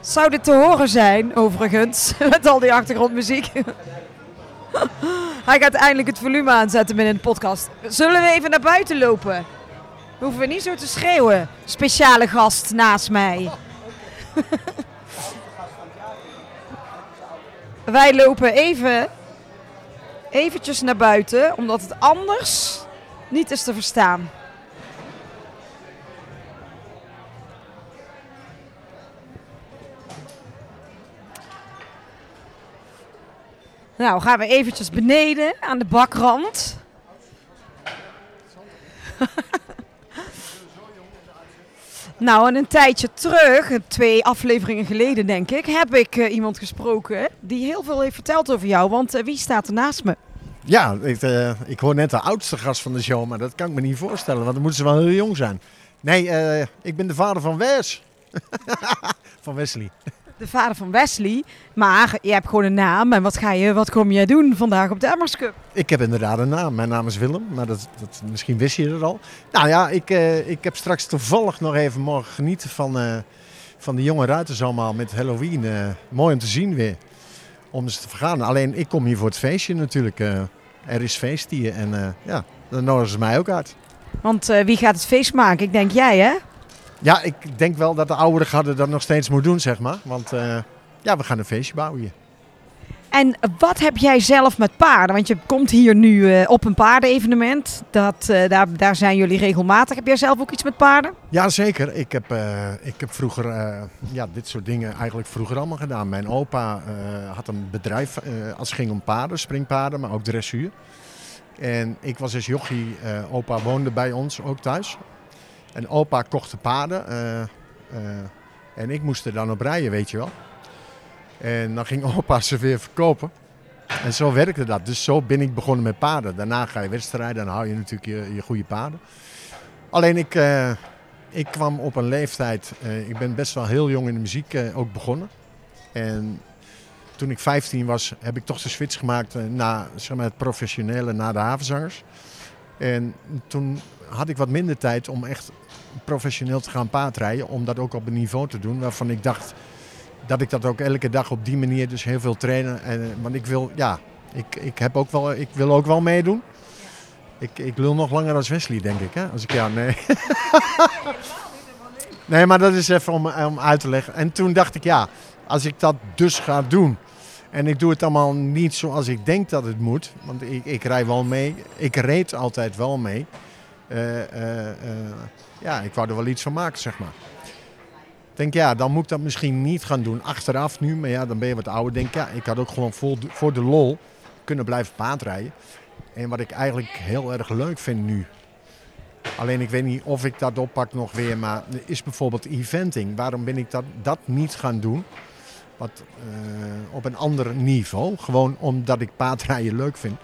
Zou dit te horen zijn, overigens, [laughs] met al die achtergrondmuziek? [laughs] Hij gaat eindelijk het volume aanzetten binnen de podcast. Zullen we even naar buiten lopen? Hoeven we niet zo te schreeuwen. Speciale gast naast mij. [laughs] Wij lopen even eventjes naar buiten, omdat het anders niet is te verstaan. Nou, gaan we eventjes beneden aan de bakrand. Nou, en een tijdje terug, twee afleveringen geleden denk ik, heb ik eh, iemand gesproken die heel veel heeft verteld over jou. Want eh, wie staat er naast me? Ja, ik, eh, ik hoor net de oudste gast van de show, maar dat kan ik me niet voorstellen, want dan moeten ze wel heel jong zijn. Nee, ik ben de vader van Wes. [laughs] van Wesley. De vader van Wesley. Maar je hebt gewoon een naam. En wat, ga je, wat kom jij doen vandaag op de Emmers Cup? Ik heb inderdaad een naam. Mijn naam is Willem, maar dat, dat, misschien wist je het al. Nou ja, ik, eh, ik heb straks toevallig nog even morgen genieten van, eh, van de jonge ruiters allemaal met Halloween. Eh, mooi om te zien weer. Om ze te vergaan. Alleen ik kom hier voor het feestje natuurlijk. er is feest hier en ja, dan nodigen ze mij ook uit. Want wie gaat het feest maken? Ik denk jij, hè? Ja, ik denk wel dat de oudere garde dat nog steeds moet doen, zeg maar. Want eh, ja, we gaan een feestje bouwen hier. En wat heb jij zelf met paarden? Want je komt hier nu eh, op een paardenevenement. Dat, eh, daar, daar zijn jullie regelmatig. Heb jij zelf ook iets met paarden? Ja, zeker. Ik heb, ik heb vroeger ja, dit soort dingen eigenlijk vroeger allemaal gedaan. Mijn opa had een bedrijf als het ging om paarden, springpaarden, maar ook dressuur. En ik was als jochie, opa woonde bij ons ook thuis. En opa kocht de paarden. eh, eh, en ik moest er dan op rijden, weet je wel. En dan ging opa ze weer verkopen. En zo werkte dat. Dus zo ben ik begonnen met paarden. Daarna ga je wedstrijden, dan hou je natuurlijk je, je goede paarden. Alleen ik, eh, ik kwam op een leeftijd, ik ben best wel heel jong in de muziek ook begonnen. En toen ik 15 was, heb ik toch de switch gemaakt naar zeg maar, het professionele, naar de havenzangers. En toen had ik wat minder tijd om echt professioneel te gaan paardrijden. Om dat ook op een niveau te doen waarvan ik dacht dat ik dat ook elke dag op die manier dus heel veel trainen. En, eh, want ik wil, ja, ik, ik, heb ook wel, ik wil ook wel meedoen. Ik, ik lul nog langer als Wesley, denk ik. Hè? Als ik ja, nee. [laughs] nee, maar dat is even om, om uit te leggen. En toen dacht ik, ja, als ik dat dus ga doen. En ik doe het allemaal niet zoals ik denk dat het moet. Want ik, ik rij wel mee. Ik reed altijd wel mee. Eh, eh, ja, ik wou er wel iets van maken, zeg maar. Ik denk, ja, dan moet ik dat misschien niet gaan doen achteraf nu. Maar ja, dan ben je wat ouder. Denk, ja, ik had ook gewoon voor de, lol kunnen blijven paardrijden. En wat ik eigenlijk heel erg leuk vind nu. Alleen ik weet niet of ik dat oppak nog weer. Maar is bijvoorbeeld eventing. Waarom ben ik dat, dat niet gaan doen? Wat, eh, op een ander niveau. Gewoon omdat ik paardrijden leuk vind.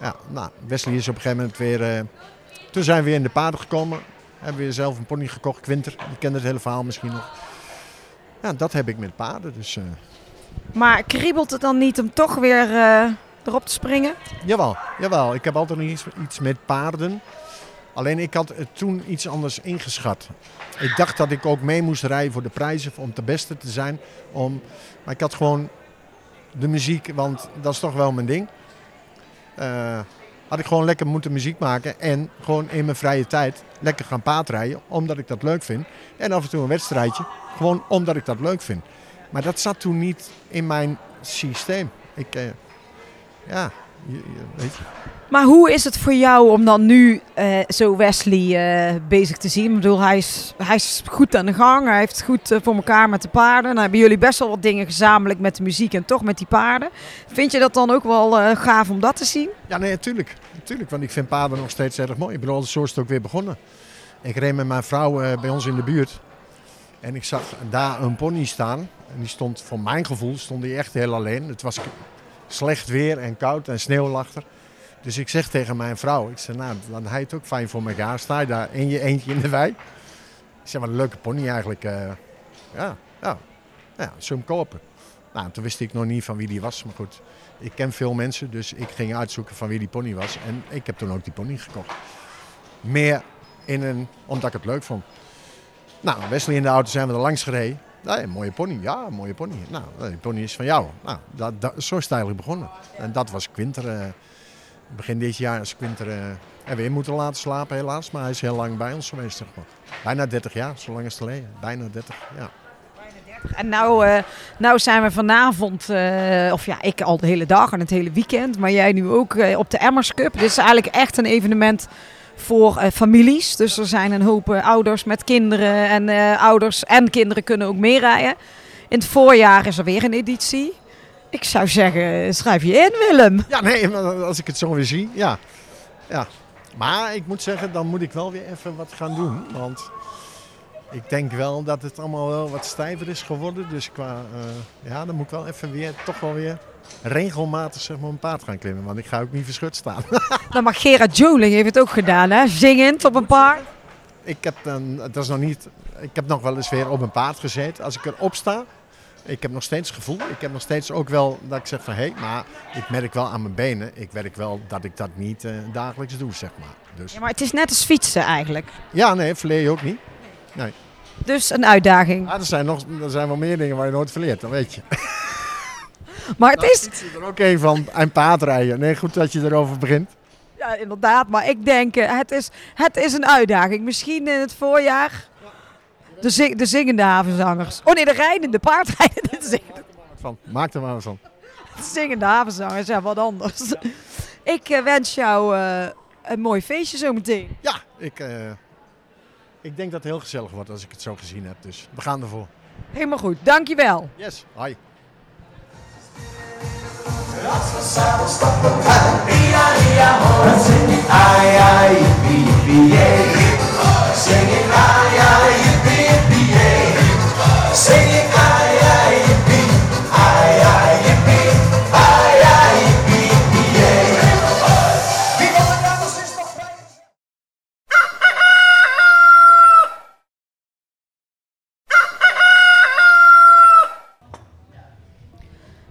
Ja, nou, Wesley is op een gegeven moment weer... eh, toen zijn we weer in de paarden gekomen. Hebben we zelf een pony gekocht, Quinter. Die kent het hele verhaal misschien nog. Ja, dat heb ik met paarden. Dus eh, Maar kriebelt het dan niet om toch weer eh, erop te springen? jawel, jawel. Ik heb altijd nog iets, iets met paarden. Alleen ik had het toen iets anders ingeschat. Ik dacht dat ik ook mee moest rijden voor de prijzen om de beste te zijn. Om, maar ik had gewoon de muziek, want dat is toch wel mijn ding. Eh, had ik gewoon lekker moeten muziek maken en gewoon in mijn vrije tijd lekker gaan paardrijden, omdat ik dat leuk vind. En af en toe een wedstrijdje, gewoon omdat ik dat leuk vind. Maar dat zat toen niet in mijn systeem. Ik, eh, ja, je- weet je. Maar hoe is het voor jou om dan nu eh, zo Wesley eh, bezig te zien? Ik bedoel, hij is, hij is goed aan de gang. Hij heeft goed eh, voor elkaar met de paarden. Dan hebben jullie best wel wat dingen gezamenlijk met de muziek en toch met die paarden. Vind je dat dan ook wel gaaf om dat te zien? Ja, nee, natuurlijk. natuurlijk. Want ik vind paarden nog steeds erg mooi. Ik bedoel, zo is ook weer begonnen. Ik reed met mijn vrouw bij ons in de buurt. En ik zag daar een pony staan. En die stond, voor mijn gevoel, stond die echt heel alleen. Het was slecht weer en koud en sneeuw lag er. Dus ik zeg tegen mijn vrouw, ik zeg, nou, dan hij het ook fijn voor elkaar. Sta je daar in je eentje in de wei. Ik zeg, wat een leuke pony eigenlijk. eh. ja, ja, ja, hem kopen? Nou, toen wist ik nog niet van wie die was, maar goed. Ik ken veel mensen, dus ik ging uitzoeken van wie die pony was. En ik heb toen ook die pony gekocht. Meer in een, omdat ik het leuk vond. Nou, Wesley in de auto zijn we er langs gereden. Nee, mooie pony. Ja, mooie pony. Nou, die pony is van jou. Nou, dat, dat, zo is het eigenlijk begonnen. En dat was Quinter. eh, begin dit jaar is Quinter eh er weer moeten laten slapen helaas. Maar hij is heel lang bij ons geweest. Zeg maar. Bijna 30 jaar, zo lang is het geleden. Bijna 30, ja. En nou, eh, nou zijn we vanavond, eh, of ja, ik al de hele dag en het hele weekend. Maar jij nu ook op de Emmers Cup. Dit is eigenlijk echt een evenement voor families. Dus er zijn een hoop ouders met kinderen. En ouders en kinderen kunnen ook meerijden. In het voorjaar is er weer een editie. Ik zou zeggen, schrijf je in Willem. Ja, nee, maar als ik het zo weer zie, ja. ja. Maar ik moet zeggen, dan moet ik wel weer even wat gaan doen. Want ik denk wel dat het allemaal wel wat stijver is geworden. Dus qua, eh, ja, dan moet ik wel even weer, toch wel weer regelmatig zeg maar, een paard gaan klimmen. Want ik ga ook niet verschut staan. [laughs] Dan mag Gerard Joling heeft het ook gedaan, hè? Zingend op een paard. ik, heb dan, dat is nog niet, ik heb nog wel eens weer op een paard gezeten. Als ik erop sta, ik heb nog steeds het gevoel. Ik heb nog steeds ook wel dat ik zeg van hé, maar ik merk wel aan mijn benen. Ik werk wel dat ik dat niet eh, dagelijks doe, zeg maar. Dus Ja, maar het is net als fietsen eigenlijk. ja, nee, verleer je ook niet. Dus een uitdaging. Ah, er, zijn nog, er zijn wel meer dingen waar je nooit verleert, dat weet je. [laughs] Maar het is, Ik er ook een van, een paardrijden. Nee, goed dat je erover begint. ja, inderdaad, maar ik denk, eh, het is, het is een uitdaging. Misschien in het voorjaar de, zing- de zingende havenzangers. Oh nee, de rijdende paardrijdende zingende, Van, maak er maar wat van. zingende havenzangers, ja, wat anders. Ik eh, wens jou eh, een mooi feestje zometeen. Ja, ik, eh, ik denk dat het heel gezellig wordt als ik het zo gezien heb. Dus we gaan ervoor. Helemaal goed, dankjewel. Yes, hi.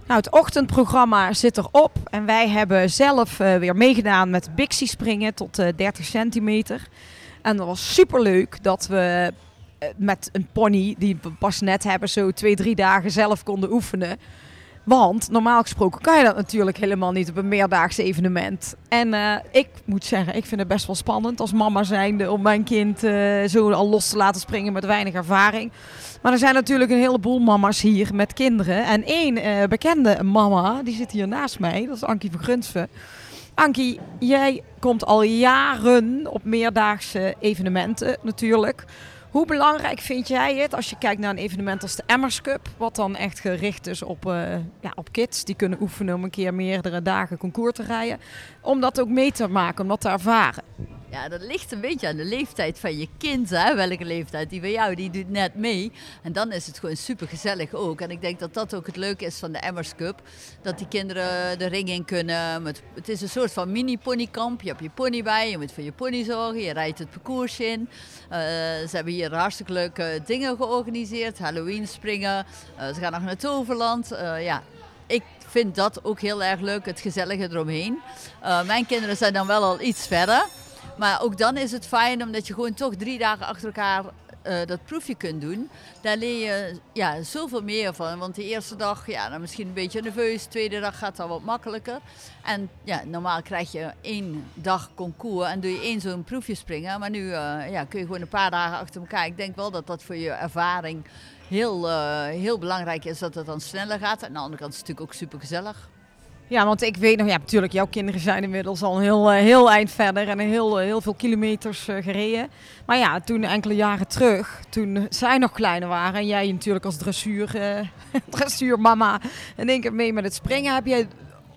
Nou, het ochtendprogramma zit erop en wij hebben zelf eh, weer meegedaan met Bixie springen tot eh 30 centimeter. En dat was super leuk dat we met een pony die we pas net hebben zo twee, drie dagen zelf konden oefenen. Want normaal gesproken kan je dat natuurlijk helemaal niet op een meerdaags evenement. En eh, ik moet zeggen, ik vind het best wel spannend als mama zijnde om mijn kind eh, zo al los te laten springen met weinig ervaring. Maar er zijn natuurlijk een heleboel mama's hier met kinderen. En één eh, bekende mama, die zit hier naast mij, dat is Ankie van Grunsven. Ankie, jij komt al jaren op meerdaagse evenementen natuurlijk. Hoe belangrijk vind jij het als je kijkt naar een evenement als de Emmers Cup, wat dan echt gericht is op, eh, ja, op kids die kunnen oefenen om een keer meerdere dagen concours te rijden, om dat ook mee te maken, om dat te ervaren? Ja, dat ligt een beetje aan de leeftijd van je kind. Hè? Welke leeftijd? Die bij jou, die doet net mee. En dan is het gewoon super gezellig ook. En ik denk dat dat ook het leuke is van de Emmers Cup. Dat die kinderen de ring in kunnen. Het is een soort van mini-ponykamp. Je hebt je pony bij, je moet voor je pony zorgen. Je rijdt het parcours in. Eh, ze hebben hier hartstikke leuke dingen georganiseerd. Halloween springen. Eh, ze gaan nog naar Toverland. Eh, ja, ik vind dat ook heel erg leuk, het gezellige eromheen. Mijn kinderen zijn dan wel al iets verder. Maar ook dan is het fijn omdat je gewoon toch drie dagen achter elkaar eh, dat proefje kunt doen. Daar leer je ja, zoveel meer van. Want de eerste dag, ja, dan misschien een beetje nerveus. De tweede dag gaat al wat makkelijker. En ja, normaal krijg je één dag concours en doe je één zo'n proefje springen. Maar nu eh, ja, kun je gewoon een paar dagen achter elkaar. Ik denk wel dat dat voor je ervaring heel, eh, heel belangrijk is dat het dan sneller gaat. En aan de andere kant is het natuurlijk ook super gezellig. Ja, want ik weet nog, ja, natuurlijk, jouw kinderen zijn inmiddels al een heel, eh, heel eind verder en heel, eh, heel veel kilometers eh, gereden. Maar ja, toen enkele jaren terug, toen zij nog kleiner waren en jij natuurlijk als dressuur, eh, [laughs] dressuurmama in één keer mee met het springen, heb jij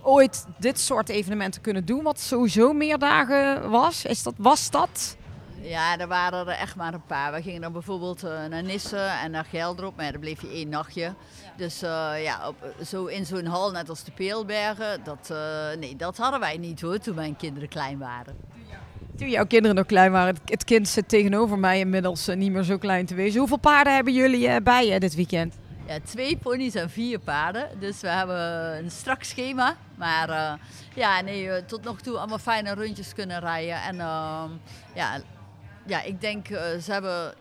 ooit dit soort evenementen kunnen doen, wat sowieso meer dagen was? Is dat, was dat? Ja, er waren er echt maar een paar. We gingen dan bijvoorbeeld eh, naar Nissen en naar Geldrop, maar dan bleef je één nachtje. Dus eh, ja, op, zo in zo'n hal net als de Peelbergen, dat, eh, nee, dat hadden wij niet hoor, toen mijn kinderen klein waren. Toen jouw kinderen nog klein waren, het, kind zit tegenover mij inmiddels niet meer zo klein te wezen. Hoeveel paarden hebben jullie bij je dit weekend? Ja, twee ponies en vier paarden. Dus we hebben een strak schema. Maar ja, nee, tot nog toe allemaal fijne rondjes kunnen rijden. En ehm, ja, ja, ik denk, eh, ze hebben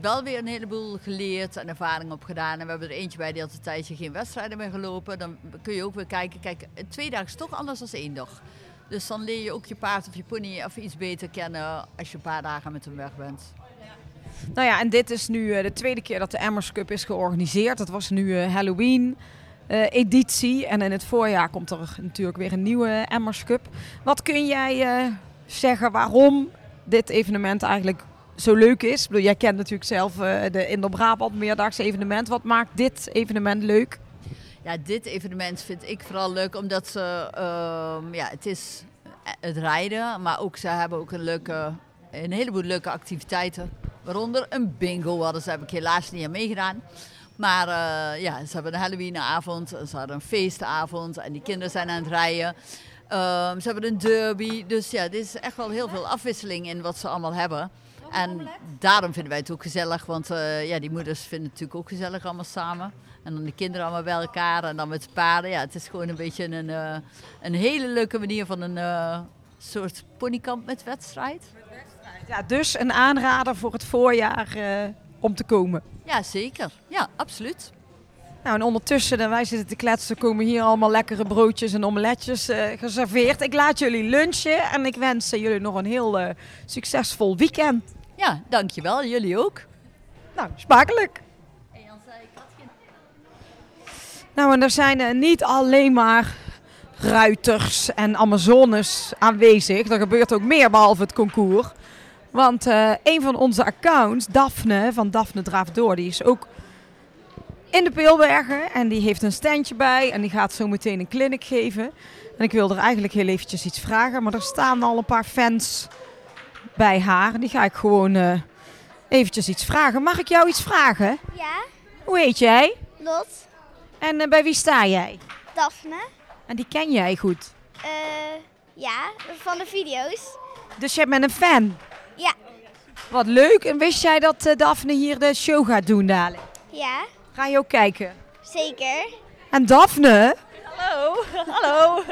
wel weer een heleboel geleerd en ervaring opgedaan. En we hebben er eentje bij die had een tijdje geen wedstrijden meer gelopen. Dan kun je ook weer kijken, kijk, twee dagen is toch anders dan één dag. Dus dan leer je ook je paard of je pony even iets beter kennen als je een paar dagen met hem weg bent. Nou ja, en dit is nu eh, de tweede keer dat de Emmers Cup is georganiseerd. Dat was nu eh, Halloween editie. En in het voorjaar komt er natuurlijk weer een nieuwe Emmers Cup. Wat kun jij zeggen waarom dit evenement eigenlijk zo leuk is? Ik bedoel, jij kent natuurlijk zelf eh, de Indo-Brabant meerdaagse evenement. Wat maakt dit evenement leuk? Ja, dit evenement vind ik vooral leuk omdat ze, ehm, ja, het is het rijden, maar ook ze hebben ook een leuke, een heleboel leuke activiteiten Waaronder een bingo hadden ze, heb ik helaas niet aan meegedaan. Maar eh, ja, ze hebben een Halloweenavond, ze hadden een feestavond en die kinderen zijn aan het rijden. Ehm, ze hebben een derby, dus ja, dit is echt wel heel veel afwisseling in wat ze allemaal hebben. En daarom vinden wij het ook gezellig, want eh, ja, die moeders vinden het natuurlijk ook gezellig allemaal samen. En dan de kinderen allemaal bij elkaar en dan met de paarden. Ja, het is gewoon een beetje een, eh, een hele leuke manier van een eh, soort ponykamp met wedstrijd. Ja, dus een aanrader voor het voorjaar om te komen. Ja, zeker. Ja, absoluut. Nou, en ondertussen, en wij zitten te kletsen, komen hier allemaal lekkere broodjes en omeletjes eh, geserveerd. Ik laat jullie lunchen en ik wens eh, jullie nog een heel eh, succesvol weekend. Ja, dankjewel. Jullie ook. Nou, smakelijk. Nou, en er zijn eh, niet alleen maar ruiters en Amazones aanwezig. Er gebeurt ook meer behalve het concours. Want eh, een van onze accounts, Daphne van Daphne Draaft Door, die is ook in de Peelbergen. En die heeft een standje bij en die gaat zo meteen een clinic geven. En ik wil er eigenlijk heel eventjes iets vragen. Maar er staan al een paar fans bij haar. Die ga ik gewoon eh, eventjes iets vragen. Mag ik jou iets vragen? Ja, Hoe heet jij? Lot, En eh, bij wie sta jij? Daphne. En die ken jij goed. Eh, ja, van de video's. Dus jij bent een fan. Ja. Wat leuk. En wist jij dat Daphne hier de show gaat doen dadelijk? Ja, Ga je ook kijken? zeker. En Daphne, Hallo, [laughs] hallo.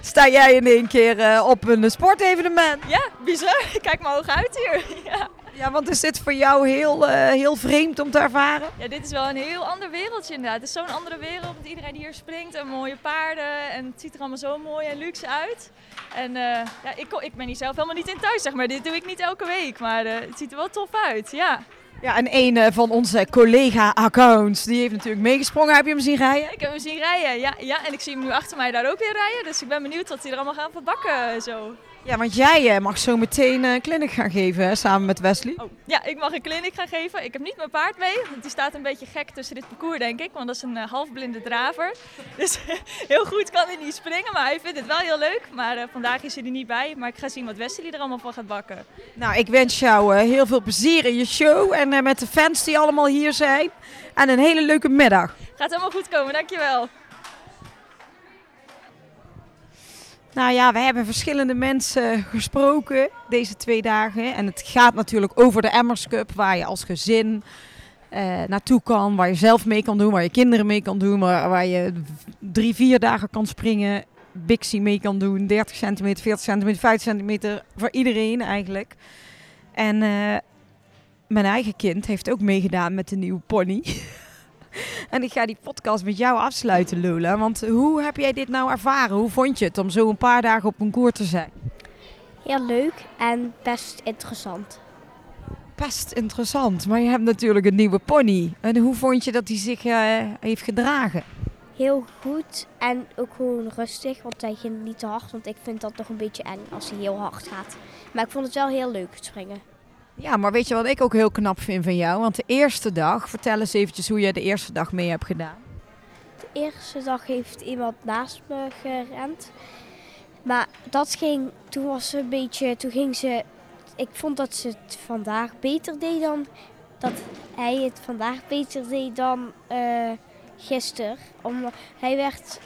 sta jij in één keer eh, op een sportevenement? Ja, bizar. Kijk maar hoog uit hier. [laughs] Ja. Ja, want is dit voor jou heel, eh, heel vreemd om te ervaren? ja, dit is wel een heel ander wereldje inderdaad. Het is zo'n andere wereld met iedereen die hier springt en mooie paarden. En het ziet er allemaal zo mooi en luxe uit. En eh, ja, ik, ik ben hier zelf helemaal niet in thuis, zeg maar. Dit doe ik niet elke week, maar eh, het ziet er wel tof uit, ja. Ja, en een eh, van onze collega-accounts, die heeft natuurlijk meegesprongen. Heb je hem zien rijden? Ik heb hem zien rijden, ja, ja. En ik zie hem nu achter mij daar ook weer rijden. Dus ik ben benieuwd wat hij er allemaal gaan verbakken eh, zo. Ja, want jij eh, mag zo meteen een clinic gaan geven, hè, samen met Wesley. Oh, ja, ik mag een clinic gaan geven. Ik heb niet mijn paard mee, want die staat een beetje gek tussen dit parcours, denk ik. Want dat is een eh, halfblinde draver. [laughs] Dus heel goed kan hij niet springen, maar hij vindt het wel heel leuk. Maar eh, vandaag is hij er niet bij. Maar ik ga zien wat Wesley er allemaal van gaat bakken. Nou, ik wens jou eh, heel veel plezier in je show en eh, met de fans die allemaal hier zijn. En een hele leuke middag. Gaat helemaal goed komen, dankjewel. Nou ja, we hebben verschillende mensen gesproken deze twee dagen. En het gaat natuurlijk over de Emmers Cup, waar je als gezin eh, naartoe kan. Waar je zelf mee kan doen, waar je kinderen mee kan doen. Waar je drie, vier dagen kan springen. Bixie mee kan doen. 30 centimeter, 40 centimeter, 50 centimeter. Voor iedereen eigenlijk. En eh, mijn eigen kind heeft ook meegedaan met de nieuwe pony. [laughs] [laughs] En ik ga die podcast met jou afsluiten, Lola. Want hoe heb jij dit nou ervaren? Hoe vond je het om zo een paar dagen op een koer te zijn? Heel leuk en best interessant. Best interessant, maar je hebt natuurlijk een nieuwe pony. En hoe vond je dat hij zich eh, heeft gedragen? Heel goed en ook gewoon rustig, want hij ging niet te hard. Want ik vind dat toch een beetje eng als hij heel hard gaat. Maar ik vond het wel heel leuk het springen. Ja, maar weet je wat ik ook heel knap vind van jou? Want de eerste dag, vertel eens eventjes hoe jij de eerste dag mee hebt gedaan. De eerste dag heeft iemand naast me gerend. Maar dat ging, toen was ze een beetje, toen ging ze, ik vond dat ze het vandaag beter deed dan, dat hij het vandaag beter deed dan eh gisteren. Omdat hij werd,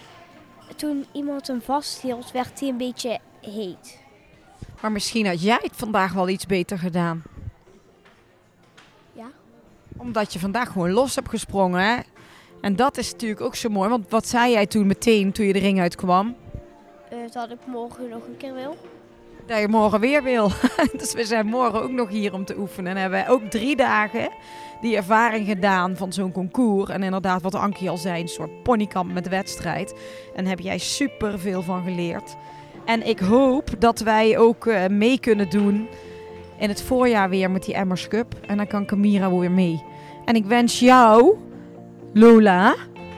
toen iemand hem vasthield, werd hij een beetje heet. Maar misschien had jij het vandaag wel iets beter gedaan. Omdat je vandaag gewoon los hebt gesprongen. Hè? En dat is natuurlijk ook zo mooi. Want wat zei jij toen meteen, toen je de ring uitkwam? Eh, dat ik morgen nog een keer wil. Dat je morgen weer wil. [laughs] dus we zijn morgen ook nog hier om te oefenen. En hebben ook drie dagen die ervaring gedaan van zo'n concours. En inderdaad, wat Ankie al zei, een soort ponykamp met wedstrijd. En heb jij super veel van geleerd. En ik hoop dat wij ook eh, mee kunnen doen in het voorjaar weer met die Emmers Cup. En dan kan Camira weer mee. En ik wens jou, Lola,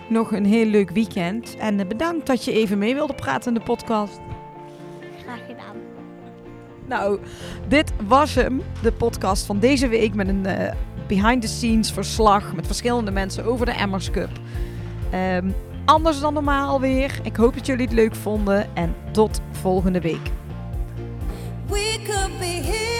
nog een heel leuk weekend. En eh, bedankt dat je even mee wilde praten in de podcast. Graag gedaan. Nou, dit was hem, de podcast van deze week met een eh, behind-the-scenes verslag met verschillende mensen over de Emmers Cup. Ehm, anders dan normaal weer. Ik hoop dat jullie het leuk vonden en tot volgende week. We could be heroes.